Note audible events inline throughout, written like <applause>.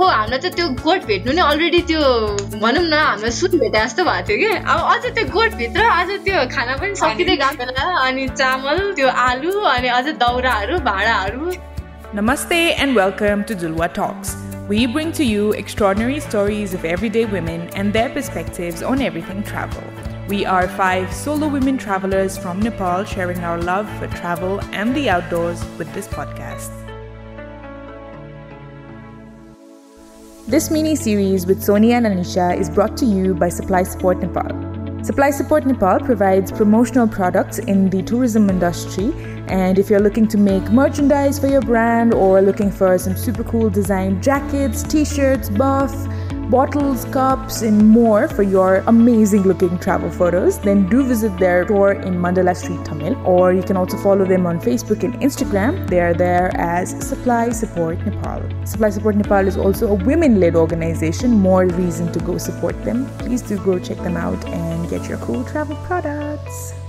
अब हामीलाई त त्यो गोठ भेट्नु नै अलरेडी त्यो भनौँ न हामीलाई सुन भेटे जस्तो भएको थियो कि अब अझ त्यो गोठभित्र अझ त्यो खाना पनि सकिँदै गएको बेला अनि चामल त्यो आलु अनि अझ दाउराहरू भाँडाहरू Namaste and welcome to Dulwa Talks. We bring to you extraordinary stories of everyday women and their perspectives on everything travel. We are five solo women travelers from Nepal sharing our love for travel and the outdoors with this podcast. This mini series with Sonia and Anisha is brought to you by Supply Support Nepal. Supply Support Nepal provides promotional products in the tourism industry. And if you're looking to make merchandise for your brand or looking for some super cool design jackets, t shirts, buff, bottles, cups, and more for your amazing looking travel photos, then do visit their store in Mandala Street, Tamil. Or you can also follow them on Facebook and Instagram. They are there as Supply Support Nepal. Supply Support Nepal is also a women led organization. More reason to go support them. Please do go check them out and get your cool travel products.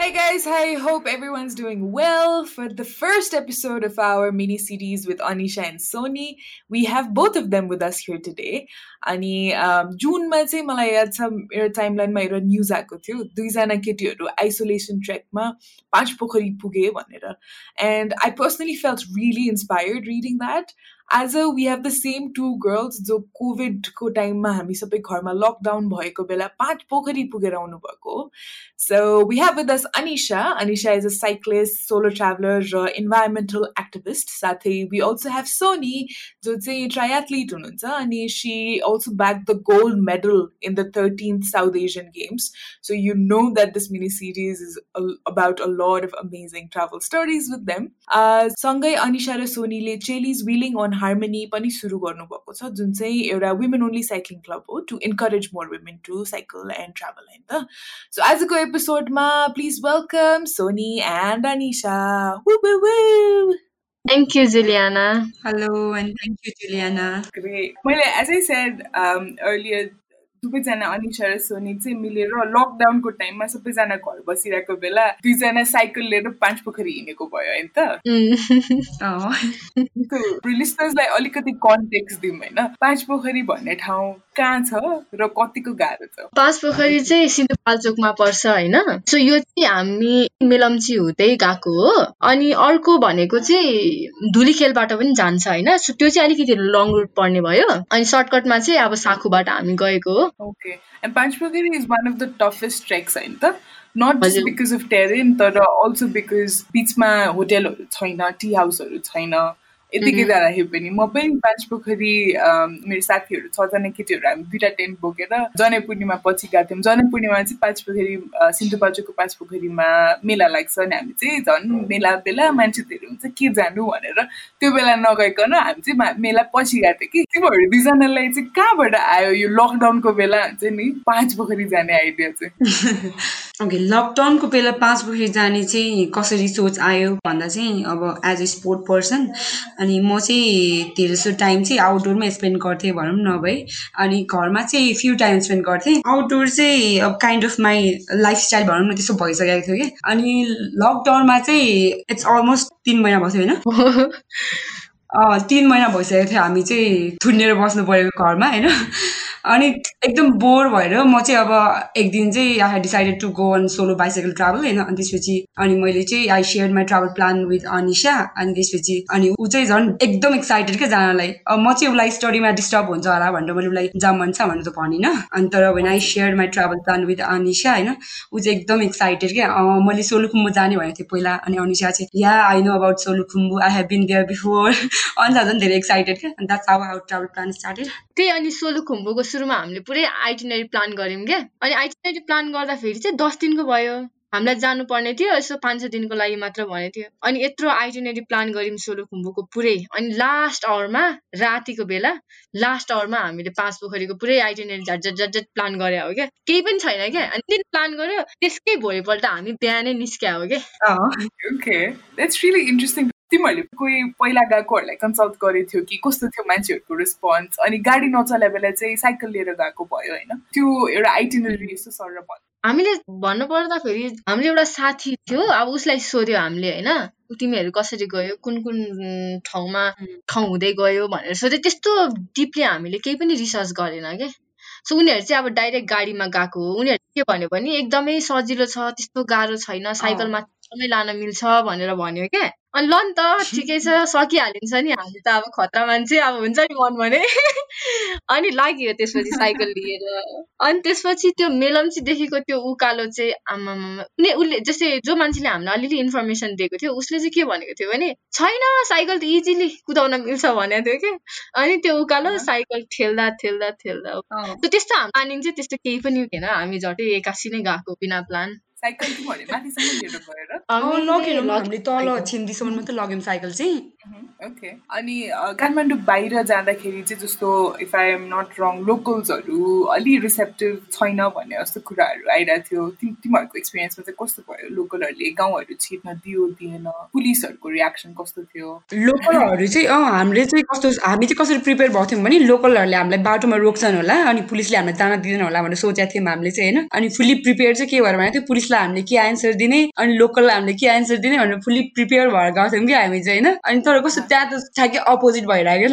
Hey guys, I hope everyone's doing well. For the first episode of our mini series with Anisha and Sony, we have both of them with us here today. अनि जुनमा चाहिँ मलाई याद छ मेरो टाइमलाइनमा एउटा news आएको थियो दुईजना केटीहरू आइसोलेसन ट्रेकमा पाँच पोखरी पुगे भनेर and I personally felt really inspired reading that As a we have the same two girls जो कोभिडको टाइममा हामी सबै घरमा लकडाउन भएको बेला पाँच पोखरी पुगेर आउनुभएको so we have with us Anisa Anisa is a cyclist solo traveller र इन्भाइरोमेन्टल एक्टिभिस्ट साथै वी अल्सो हेभ सोनी जो चाहिँ ट्रायाथलिट हुनुहुन्छ अनि she also bagged the gold medal in the 13th South Asian Games. So you know that this mini series is a, about a lot of amazing travel stories with them. सँगै अनिसा र सोनीले चेलिज wheeling on harmony पनि सुरु गर्नुभएको छ जुन चाहिँ एउटा वुमेन ओन्ली साइक्लिङ क्लब हो to encourage more women to cycle and travel होइन त सो आजको एपिसोडमा please welcome Soni and Anisa Thank you, Juliana. Hello, and thank you, Juliana. Great. Well, as I said um, earlier, दुवैजना अनिसा र Sony चाहिँ मिलेर लकडाउनको टाइममा सबैजना घर बसिरहेको बेला दुईजना साइकल लिएर पाँच पोखरी हिँडेको भयो होइन त? लिस्टर्सलाई <laughs> अलिकति कन्टेक्स दिउँ होइन। पाँच पोखरी भन्ने ठाउँ कहाँ छ र कतिको गाह्रो छ? पाँच पोखरी चाहिँ सिन्धुपाल्चोकमा पर्छ होइन? सो यो चाहिँ हामी मेलम्ची हुँदै गएको हो। अनि अर्को भनेको चाहिँ धुलीखेलबाट पनि जान्छ होइन? सो त्यो चाहिँ अलिकति लङ रुट पर्ने भयो। अनि सर्टकटमा चाहिँ अब साखुबाट हामी गएको हो। Treks होइन त? Not just because of terrain तर अल्सो बिकज बिचमा होटेलहरू छैन टी हाउसहरू छैन। यतिकै जाँदाखेरि पनि म पनि पाँच पोखरी मेरो साथीहरू छजना केटीहरू हामी दुइटा टेन्ट बोकेर जनै पूर्णिमा पछि गएको थियौँ। जनै पूर्णिमा चाहिँ पाँच पोखरी सिन्धुपाल्चोकको पाँच पोखरीमा मेला लाग्छ अनि हामी चाहिँ झन् मेला बेला मान्छे धेरै हुन्छ के जानु? भनेर त्यो बेला नगइकन हामी चाहिँ मेला पछि गएको थियो कि। तिमीहरू दुईजनालाई चाहिँ कहाँबाट आयो यो लकडाउनको बेला? हुन्छ नि पाँच पोखरी जाने आइडिया चाहिँ। <laughs> ओके लकडाउनको बेला पाँच पोखरी जाने चाहिँ कसरी सोच आयो भन्दा चाहिँ अब एज अ स्पोर्ट पर्सन अनि म चाहिँ धेरै जस्तो टाइम चाहिँ आउटडोरमै स्पेन्ड गर्थेँ भनौँ न है अनि घरमा चाहिँ फ्यु टाइम स्पेन्ड गर्थेँ। आउटडोर चाहिँ अब काइन्ड अफ माई लाइफस्टाइल भनौँ न त्यस्तो भइसकेको थियो कि। अनि लकडाउनमा चाहिँ इट्स अलमोस्ट तिन महिना थियो होइन? <laughs> तिन महिना भइसकेको थियो हामी चाहिँ थुनेर बस्नु परेको घरमा होइन? अनि एकदम बोर भएर म चाहिँ अब एक दिन चाहिँ I had decided to go on solo bicycle travel होइन? अनि त्यसपछि अनि मैले चाहिँ I share my travel plan with Anisa अनि त्यसपछि अनि ऊ चाहिँ झन् एकदम एक्साइटेड क्या जानलाई। अब म चाहिँ उसलाई स्टडीमा डिस्टर्ब हुन्छ होला भनेर मैले उसलाई जाम मन छ भनेर त भनिनँ। अनि तर when I share my travel plan with Anisa होइन ऊ चाहिँ एकदम एक्साइटेड क्या। मैले सोलुखुम्बु जाने भनेको थिएँ पहिला। अनि अनिसा चाहिँ yeah I know about Solukhumbu I have been there before अनि झन् धेरै एक्साइटेड क्या। द्याट्स आवर प्लान स्टार्टेड त्यही अनि सोलुखुम्बुको सुरुमा हामीले पुरै आइटिनरी प्लान गऱ्यौँ क्या। अनि आइटिनरी प्लान गर्दाखेरि चाहिँ दस दिनको भयो। हामीलाई जानुपर्ने थियो यसो पाँच छ दिनको लागि मात्र भनेको थियो। अनि यत्रो आइटिनरी प्लान गऱ्यौँ सोलुखुम्बुको पुरै। अनि लास्ट आवरमा रातिको बेला लास्ट आवरमा हामीले पाँच पोखरीको पुरै आइटिनरी झट झट झट झट प्लान गरे हो क्या। केही पनि छैन क्या। अनि दिन प्लान गर्यो त्यसकै भोलिपल्ट हामी बिहानै निस्क्या हो क्या। तिमीहरूले कोही पहिला गएकोहरूलाई कन्सल्ट गरेको थियो कि कस्तो थियो मान्छेहरूको रेस्पोन्स अनि गाडी नचला बेला चाहिँ साइकल लिएर गएको भयो होइन? त्यो एउटा आइटिनरी यस्तो सर भन्नु हामीले भन्नु पर्दाखेरि हाम्रो एउटा साथी थियो अब उसलाई सोध्यो हामीले होइन तिमीहरू कसरी गयो कुन कुन ठाउँमा ठाउँ हुँदै गयो भनेर सोध्यो। त्यस्तो डिपली हामीले केही पनि रिसर्च गरेन क्या सो उनीहरू चाहिँ अब डाइरेक्ट गाडीमा गएको हो। उनीहरू के भन्यो भने एकदमै सजिलो छ त्यस्तो गाह्रो छैन साइकलमा लान मिल्छ भनेर भन्यो क्या अनि ल नि त ठिकै छ सकिहालिन्छ नि हामी त अब खतरा मान्छे अब हुन्छ नि मन भने। <laughs> अनि लाग्यो त्यसपछि साइकल लिएर। अनि त्यसपछि त्यो मेलम्चीदेखिको त्यो उकालो चाहिँ आमामा उनी उसले जस्तै जो मान्छेले हामीलाई अलिअलि इन्फर्मेसन दिएको थियो उसले चाहिँ के भनेको थियो भने छैन साइकल त इजिली कुदाउन मिल्छ भनेको थियो कि अनि त्यो उकालो साइकल ठेल्दा ठेल्दा ठेल्दा। त्यस्तो हाम्रो प्लानिङ चाहिँ त्यस्तो केही पनि हुँदैन। हामी झट्टै एक्कासी नै गएको बिना प्लान साइकल तिमीहरूले माथिसम्म लिएर गएर लगेनौँ हामीले तल छिन्डीसम्म मात्रै लग्यौँ साइकल चाहिँ। ओके। अनि काठमाडौँ बाहिर जाँदाखेरि चाहिँ जस्तो if I am not wrong लोकल्सहरू अलि रिसेप्टिभ छैन भन्ने जस्तो कुराहरू आइरहेको थियो। तिमीहरूको एक्सपिरियन्समा चाहिँ कस्तो भयो? लोकलहरूले गाउँहरू छिर्न दियो दिएन? पुलिसहरूको रियाक्सन कस्तो थियो? लोकलहरू चाहिँ अँ हामीले चाहिँ कस्तो हामी चाहिँ कसरी प्रिपेयर भएको थियौँ भने लोकलहरूले हामीलाई बाटोमा रोक्छन् होला अनि पुलिसले हामीलाई जान दिँदैन होला भनेर सोचेको थियौँ हामीले चाहिँ होइन? अनि फुल्ली प्रिपेयर चाहिँ के भएर भने त्यो पुलिस पुलिसलाई हामीले के एन्सर दिने अनि लोकललाई हामीले के एन्सर दिने भनेर फुल्ली प्रिपेयर भएर गएको थियौँ कि हामी चाहिँ होइन? अनि तर कस्तो त्यहाँ त ठ्याक्कै अपोजिट भइरहेको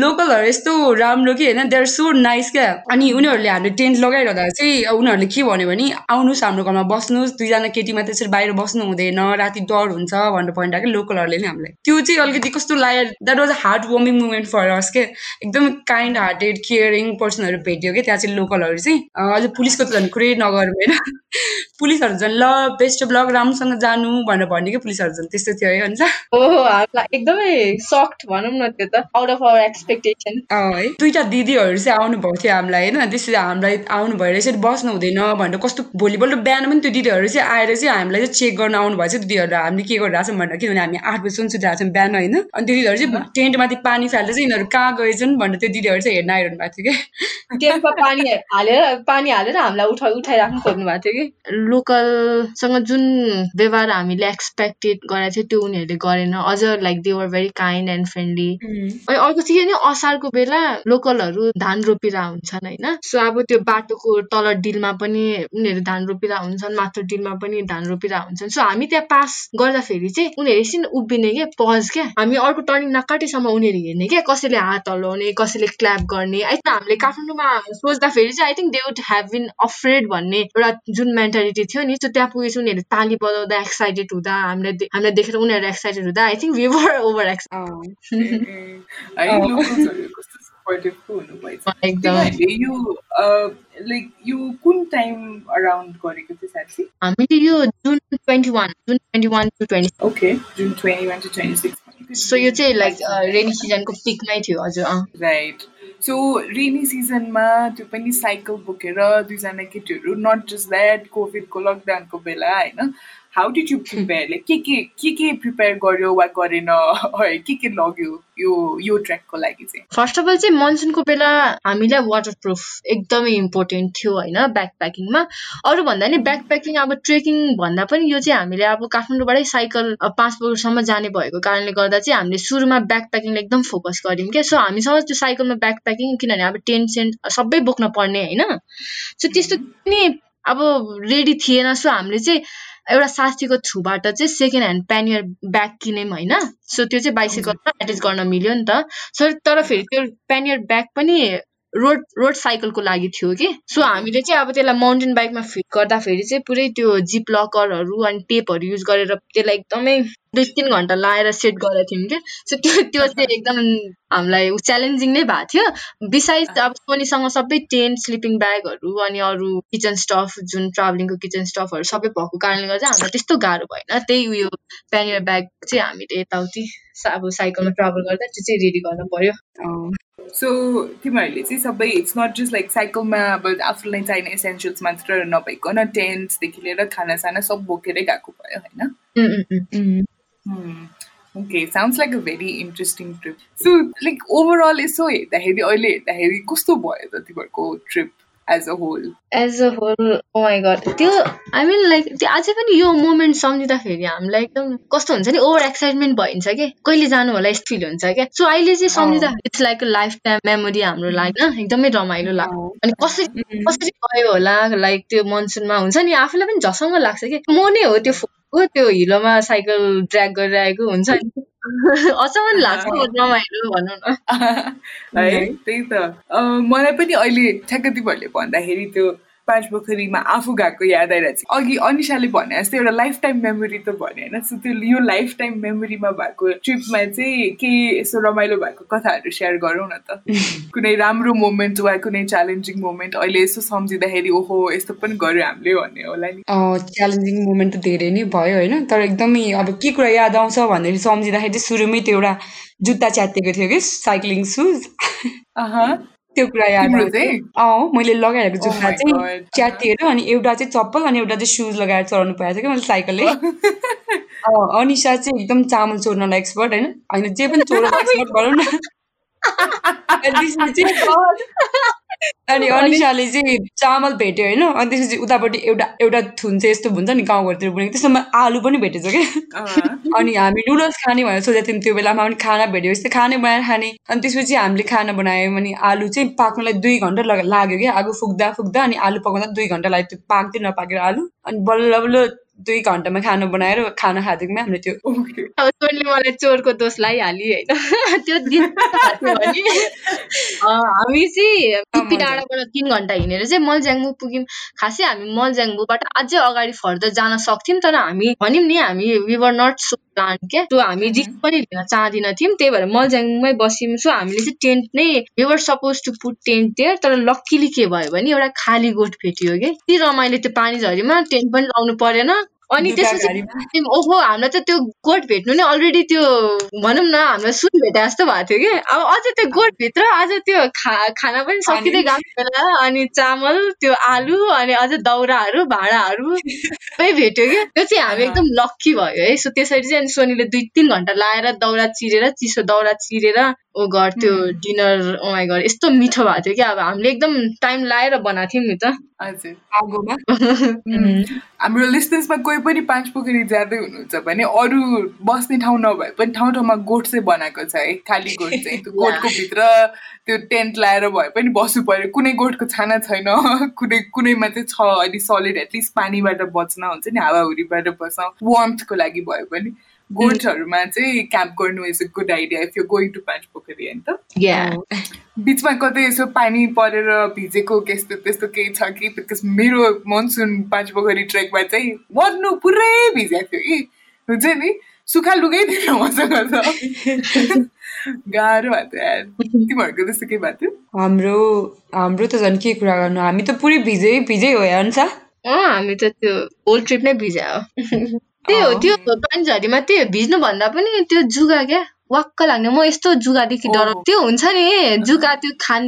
लोकलहरू <laughs> यस्तो राम्रो कि होइन? दे आर सो नाइस क्या। अनि उनीहरूले हामीले टेन्ट लगाइरहँदा चाहिँ उनीहरूले के भन्यो भने आउनुहोस् हाम्रो घरमा बस्नुहोस्। दुईजना केटीमा त्यसरी बाहिर बस्नु हुँदैन राति डर हुन्छ भनेर भनिरहेको लोकलहरूले नि हामीलाई। त्यो चाहिँ अलिकति कस्तो लाग्यो that was a heart warming moment for us के एकदम काइन्ड हार्टेड केयरिङ पर्सनहरू भेट्यो क्या त्यहाँ चाहिँ लोकलहरू चाहिँ। अझ पुलिसको त झन् कुरै नगरौँ होइन? <laughs> पुलिसहरू झन् ल बेस्ट अफ लक राम्रोसँग जानु भनेर भन्यो कि पुलिसहरू झन् त्यस्तो थियो है हुन्छ? एकदमै सक्ट भनौँ न त्यो त आउट अफ आवर एक्सपेक्टेसन है। दुइटा दिदीहरू चाहिँ आउनुभएको थियो हामीलाई होइन? त्यसरी हामीलाई आउनु भएर यसरी बस्नु हुँदैन भनेर कस्तो भोलिपल्ट बिहान पनि त्यो दिदीहरू चाहिँ आएर चाहिँ हामीलाई चाहिँ चेक गर्न आउनु भएको छ। दिदीहरू हामीले के गरिरहेको छौँ भनेर किनभने हामी आठ बजीसम्म सुतिरहेको छौँ बिहान होइन? अनि त्यो दिदीहरू चाहिँ टेन्टमाथि पानी फाल्दा चाहिँ यिनीहरू कहाँ गएछन् भनेर त्यो दिदीहरू चाहिँ हेर्न आइरहनु भएको थियो कि? टेन्टमा पानी हालेर पानी हालेर हामीलाई उठा उठाइराख्नु खोज्नु भएको थियो कि? लोकलसँग जुन व्यवहार हामीले एक्सपेक्टेड गरेको थियो त्यो उनीहरूले गरेन। अझ like they were very kind and friendly अनि अर्को चाहिँ नि असारको बेला लोकलहरू धान रोपिरह हुन्छन् होइन? सो अब त्यो बाटोको तल डिलमा पनि उनीहरू धान रोपिरह हुन्छन् माथि डिलमा पनि धान रोपिरह हुन्छन् सो हामी त्यहाँ पास गर्दाखेरि चाहिँ उनीहरू एकछिन उभिने क्या पज क्या। हामी अर्को टर्निङ नकाटेसम्म उनीहरू हेर्ने क्या कसैले हात हल्लाउने कसैले क्ल्याप गर्ने। है हामीले काठमाडौँमा सोच्दाखेरि चाहिँ I think they would have been afraid भन्ने एउटा जुन मेन्टालिटी थियो नि सो त्यहाँ पुगेपछि उनीहरू ताली बजाउँदा एक्साइटेड हुँदा हामीलाई हामीलाई देखेर उनीहरू एक्साइटेड हुँदा I think we were over excited यो लाइक यो कुन टाइम अराउन्ड गरेको थियो हामीले यो June twenty one June twenty one to twenty okay June twenty one to twenty six so यो चाहिँ लाइक रेनी सिजनको पिकमै थियो हजुर राइट सो रेनी सिजनमा त्यो पनि साइकल बोकेर दुईजना केटीहरू नट जस्ट द्याट कोभिडको लकडाउनको बेला होइन how did you prepare like के के के के प्रिपेयर गर्यो वा गरेन? <laughs> के के लग्यो? यो यो ट्र्याकको लागि चाहिँ। फर्स्ट अफ अल चाहिँ मनसुनको बेला हामीलाई वाटर प्रुफ एकदमै इम्पोर्टेन्ट थियो होइन ब्याक प्याकिङमा अरू भन्दा नि ब्याक प्याकिङ अब ट्रेकिङ भन्दा पनि यो चाहिँ हामीले अब काठमाडौँबाटै साइकल पाँच बजीसम्म जाने भएको कारणले गर्दा चाहिँ हामीले सुरुमा ब्याक प्याकिङलाई एकदम फोकस गऱ्यौँ क्या? सो हामीसँग त्यो साइकलमा ब्याक प्याकिङ किनभने अब टेन्ट सेन्ट सबै बोक्न पर्ने होइन? सो त्यस्तो पनि अब रेडी थिएन सो हामीले चाहिँ एउटा साथीको थ्रुबाट चाहिँ सेकेन्ड ह्यान्ड प्यानियर ब्याग किन्यौँ होइन। सो त्यो चाहिँ बाइसाइकलमा एट्याच गर्न मिल्यो नि त। सर तर फेरि त्यो प्यानियर ब्याग पनि रोड रोड साइकलको लागि थियो कि? सो हामीले चाहिँ अब त्यसलाई माउन्टेन बाइकमा फिट गर्दाखेरि चाहिँ पुरै त्यो जिप लकरहरू अनि टेपहरू युज गरेर त्यसलाई एकदमै दुई तिन घन्टा लाएर सेट गरेको थियौँ कि? सो त्यो त्यो चाहिँ एकदम हामीलाई च्यालेन्जिङ नै भएको थियो। बिसाइड अब सोनीसँग सबै टेन्ट स्लिपिङ ब्यागहरू अनि अरू किचन स्टफ जुन ट्राभलिङको किचन स्टफहरू सबै भएको कारणले गर्दा हामीलाई त्यस्तो गाह्रो भएन। त्यही उयो प्यानियर ब्याग चाहिँ हामीले यताउति अब साइकलमा ट्राभल गर्दा त्यो चाहिँ रेडी गर्नु पर्यो। सो तिमीहरूले चाहिँ सबै इट्स नट जस्ट लाइक साइकलमा अब आफूलाई चाहिने एसेन्सियल्स मात्र नभइकन टेन्ट्सदेखि लिएर खानासाना सब बोकेरै गएको भयो होइन? Okay sounds like a very interesting trip so like overall यसो हेर्दाखेरि अहिले हेर्दाखेरि कस्तो भयो त तिमीहरूको trip as a whole as a whole oh my god त्यो आई मिन लाइक त्यो अझै पनि यो मोमेन्ट सम्झिँदाखेरि हामीलाई एकदम कस्तो हुन्छ नि? ओभर एक्साइटमेन्ट भइन्छ कि? कहिले जानु होला? यस्तो फिल हुन्छ क्या? सो अहिले चाहिँ सम्झिँदाखेरि it's like life time memory हाम्रो लागि एकदमै रमाइलो लाग्छ। अनि कसरी कसरी गयो होला? लाइक त्यो मनसुनमा हुन्छ नि? आफूलाई पनि झसङ्ग लाग्छ कि? म नै हो त्यो फोटो त्यो हिलोमा साइकल ड्र्याग गरिरहेको हुन्छ नि। <laughs> अचम्म लाग्छ रमाइलो भनौँ न। <laughs> है त्यही त। मलाई पनि अहिले ठ्याक्क तिमीहरूले भन्दाखेरि त्यो पाँच पोखरीमा आफू गएको याद आइरहेको छ। अघि अनिसाले भने जस्तै एउटा लाइफ टाइम मेमोरी त भने होइन सो त्यो यो लाइफ टाइम मेमोरीमा भएको ट्रिपमा चाहिँ केही यसो रमाइलो भएको कथाहरू सेयर गरौँ न त। <laughs> कुनै राम्रो मोमेन्ट वा कुनै च्यालेन्जिङ मोमेन्ट अहिले यसो सम्झिँदाखेरि ओहो यस्तो पनि गर्यो हामीले भन्ने होला नि। च्यालेन्जिङ मोमेन्ट त धेरै नै भयो होइन तर एकदमै अब के कुरा याद आउँछ भन्दाखेरि सम्झिँदाखेरि चाहिँ सुरुमै त्यो एउटा जुत्ता च्यातिएको थियो कि साइक्लिङ सुज त्यो कुरा याद अँ मैले लगाइरहेको oh जुत्ता चाहिँ च्यातिएर अनि एउटा चाहिँ चप्पल अनि एउटा चाहिँ सुज लगाएर चलाउनु पाएको थियो कि मैले साइकलले। अनिसा चाहिँ एकदम चामल चोर्नलाई एक्सपर्ट होइन। होइन जे पनि चोर्न एक्सपर्ट <laughs> भनौँ न। <laughs> अनि अनिसाले चाहिँ चामल भेट्यो होइन? अनि त्यसपछि उतापट्टि एउटा एउटा थुन चाहिँ यस्तो हुन्छ नि गाउँघरतिर बुनेको त्यसमा आलु पनि भेटेछ क्या। अनि हामी नुडल्स खाने भनेर सोचेको थियौँ त्यो बेलामा पनि खाना भेट्यो। यस्तै खाने बनाएर खाने। अनि त्यसपछि हामीले खाना बनायौँ अनि आलु चाहिँ पाक्नलाई दुई घन्टा लाग्यो क्या। आगो फुक्दा फुक्दा अनि आलु पकाउँदा दुई घन्टा लाग्यो। त्यो पाक्दै नपाकेर आलु। अनि बल्ल बल्ल दुई घन्टामा खाना बनाएर खाना खाँदैमा हामीले त्यो अब चोरले मलाई चोरको दोष लगाइहाल्यो होइन। <laughs> त्यो दिन हामी चाहिँ टुप्पी डाँडाबाट तिन घन्टा हिँडेर चाहिँ मलज्याङमु पुग्यौँ। खासै हामी मलज्याङमुबाट अझै अगाडि फर्दर जान सक्थ्यौँ तर हामी भन्यौँ नि हामी वी नट सो प्लान क्या सो हामी रिस्क पनि लिन चाहदिन थियौँ। त्यही भएर मलज्याङमै बस्यौँ। सो हामीले चाहिँ टेन्ट नै were suppose to put tent त्यहाँ तर लक्कीली के भयो भने एउटा खाली गोठ भेटियो कि। यति रमाइलो त्यो पानी झरीमा टेन्ट पनि लाउनु परेन। अनि त्यसपछि ओहो हामीलाई त त्यो गोठ भेट्नु नै अलरेडी त्यो भनौँ न हामीलाई सुन भेटे जस्तो भएको थियो कि। अब अझ त्यो गोठभित्र अझ त्यो खा खाना पनि सकिँदै गएको बेला अनि चामल त्यो आलु अनि अझ दाउराहरू भाँडाहरू सबै भेट्यो कि। त्यो चाहिँ हामी एकदम लक्की भयो है। सो त्यसरी चाहिँ अनि सोनीले दुई तिन घन्टा लाएर दाउरा चिरेर चिसो दाउरा चिरेर ओ घर त्यो डिनर घर यस्तो मिठो भएको थियो क्या अब हामीले एकदम टाइम लाएर बनाएको थियौँ नि त। <laughs> हाम्रो लिस्टेन्समा कोही पनि पाँच पोखरी जाँदै हुनुहुन्छ भने अरू बस्ने ठाउँ नभए पनि ठाउँ ठाउँमा गोठ चाहिँ बनाएको छ है। खाली गोठ चाहिँ। त्यो <laughs> गोठको भित्र त्यो टेन्ट लाएर भए पनि बस्नु पर्यो। कुनै गोठको छाना छैन। <laughs> कुनै कुनैमा चाहिँ छ। अलिक सलिड एटलिस्ट पानीबाट बच्न हुन्छ नि हावाहुरीबाट बस्न। वार्मथको लागि भयो भने गोठहरूमा चाहिँ क्याम्प गर्नु is a good idea if you going to Panch Pokhari होइन त? बिचमा कतै यसो पानी परेर भिजेको त्यस्तो त्यस्तो केही छ कि? बिकज मेरो मनसुन पाँच पोखरी ट्रेकमा चाहिँ मर्नु पुरै भिजेको थियो कि हुन्छ नि? सुक्खा लुगै थिएन मसँग त। गाह्रो भएको थियो तिमीहरूको त्यस्तो के भएको थियो? हाम्रो हाम्रो त झन् के कुरा गर्नु? हामी त पुरै भिजै भिजै हो हुन्छ? हामी त त्यो होल ट्रिप नै भिजा हो त्यही हो त्यो पानीझरीमा त्यही भिज्नु भन्दा पनि त्यो जुगा क्या वाक्क लाग्ने। म यस्तो जुगादेखि डर त्यो हुन्छ नि जुगा त्यो खान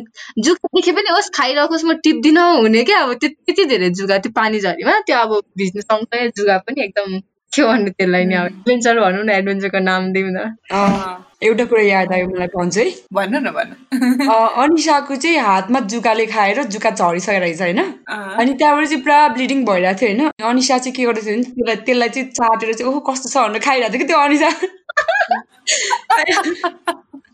जुगा देखे पनि होस् खाइरहोस् म टिप्दिन हुने क्या। अब त्यो त्यति धेरै जुगा त्यो पानी झरीमा त्यो अब भिज्नु सँगसँगै जुगा पनि एकदम के भन्नु त्यसलाई नि अब? एडभेन्चर भनौँ न एडभेन्चरको नाम दिउँ न एउटा कुरा याद आयो मलाई भन्छु है। भन्नु न भन्नु। अनिसाको चाहिँ हातमा जुकाले खाएर जुका झरिसकेको रहेछ होइन? अनि त्यहाँबाट चाहिँ पुरा ब्लिडिङ भइरहेको थियो होइन? अनिसा चाहिँ के गर्दैछ भने त्यसलाई त्यसलाई चाहिँ चाटेर चाहिँ ओहो कस्तो छ भनेर खाइरहेको थियो कि त्यो अनिसा? <laughs>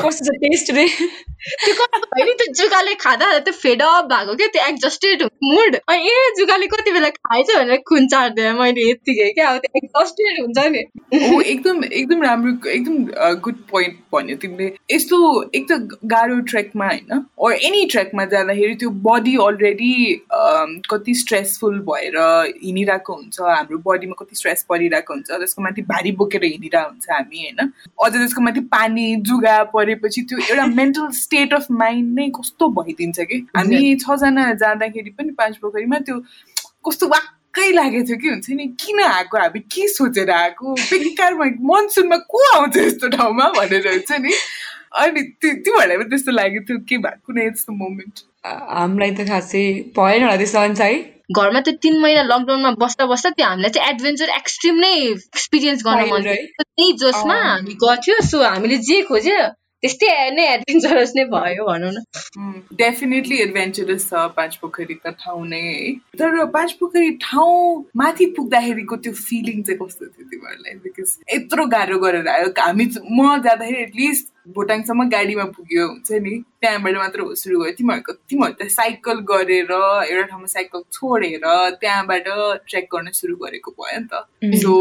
कस्तो छ टेस्ट रे त्यो कस्तो भयो नि त्यो जुगाले खाँदा त्यो फेडअप भएको क्या? त्यो एक्जस्टेड मुड अनि ए जुगाले कति बेला खाएछ भनेर खुन चाट्दै मैले यत्तिकै क्या? अब त्यो एक्जस्टेड हुन्छ नि एकदम एकदम राम्रो एकदम गुड पोइन्ट भन्यो तिमीले। यस्तो एक त गाह्रो ट्रेकमा होइन अर एनी ट्रेकमा जाँदाखेरि त्यो बडी अलरेडी कति स्ट्रेसफुल भएर हिँडिरहेको हुन्छ हाम्रो बडीमा कति स्ट्रेस परिरहेको हुन्छ त्यसको माथि भारी बोकेर हिँडिरहेको हुन्छ हामी होइन? अझ त्यसको माथि पानी जुगा परेपछि त्यो एउटा मेन्टल स्टेट अफ माइन्ड नै कस्तो भइदिन्छ कि? हामी छजना जाँदाखेरि पनि पाँच पोखरीमा त्यो कस्तो वाक्कै लागेको थियो कि हुन्छ नि? किन आएको? हामी के सोचेर आएको? बेकारमा मनसुनमा को आउँछ यस्तो ठाउँमा भनेर हुन्छ नि? अनि तिमीहरूलाई पनि त्यस्तो लागेको थियो के भएको? कुनै यस्तो मोमेन्ट हामीलाई त खासै भएन होला त्यस्तो अन्त है। घरमा त तिन महिना लकडाउनमा बस्दा बस्दा त्यो हामीलाई चाहिँ एडभेन्चर एक्सट्रिम नै एक्सपिरियन्स गर्न मन त्यही जोसमा हामी गर्थ्यो सो हामीले जे खोज्यो त्यस्तै नै एडभेन्चरस नै भयो भनौँ न डेफिनेटली एडभेन्चरस छ पाँच पोखरी त ठाउँ नै है तर पाँच पोखरी ठाउँ माथि पुग्दाखेरिको त्यो फिलिङ चाहिँ कस्तो थियो तिमीहरूलाई? बिकज यत्रो गाह्रो गरेर आयो। हामी म जाँदाखेरि एटलिस्ट भोटाङसम्म गाडीमा पुग्यो हुन्छ नि। त्यहाँबाट मात्र सुरु भयो। तिमीहरूको तिमीहरू त साइकल गरेर एउटा ठाउँमा साइकल छोडेर त्यहाँबाट ट्रेक गर्न सुरु गरेको भयो नि त। सो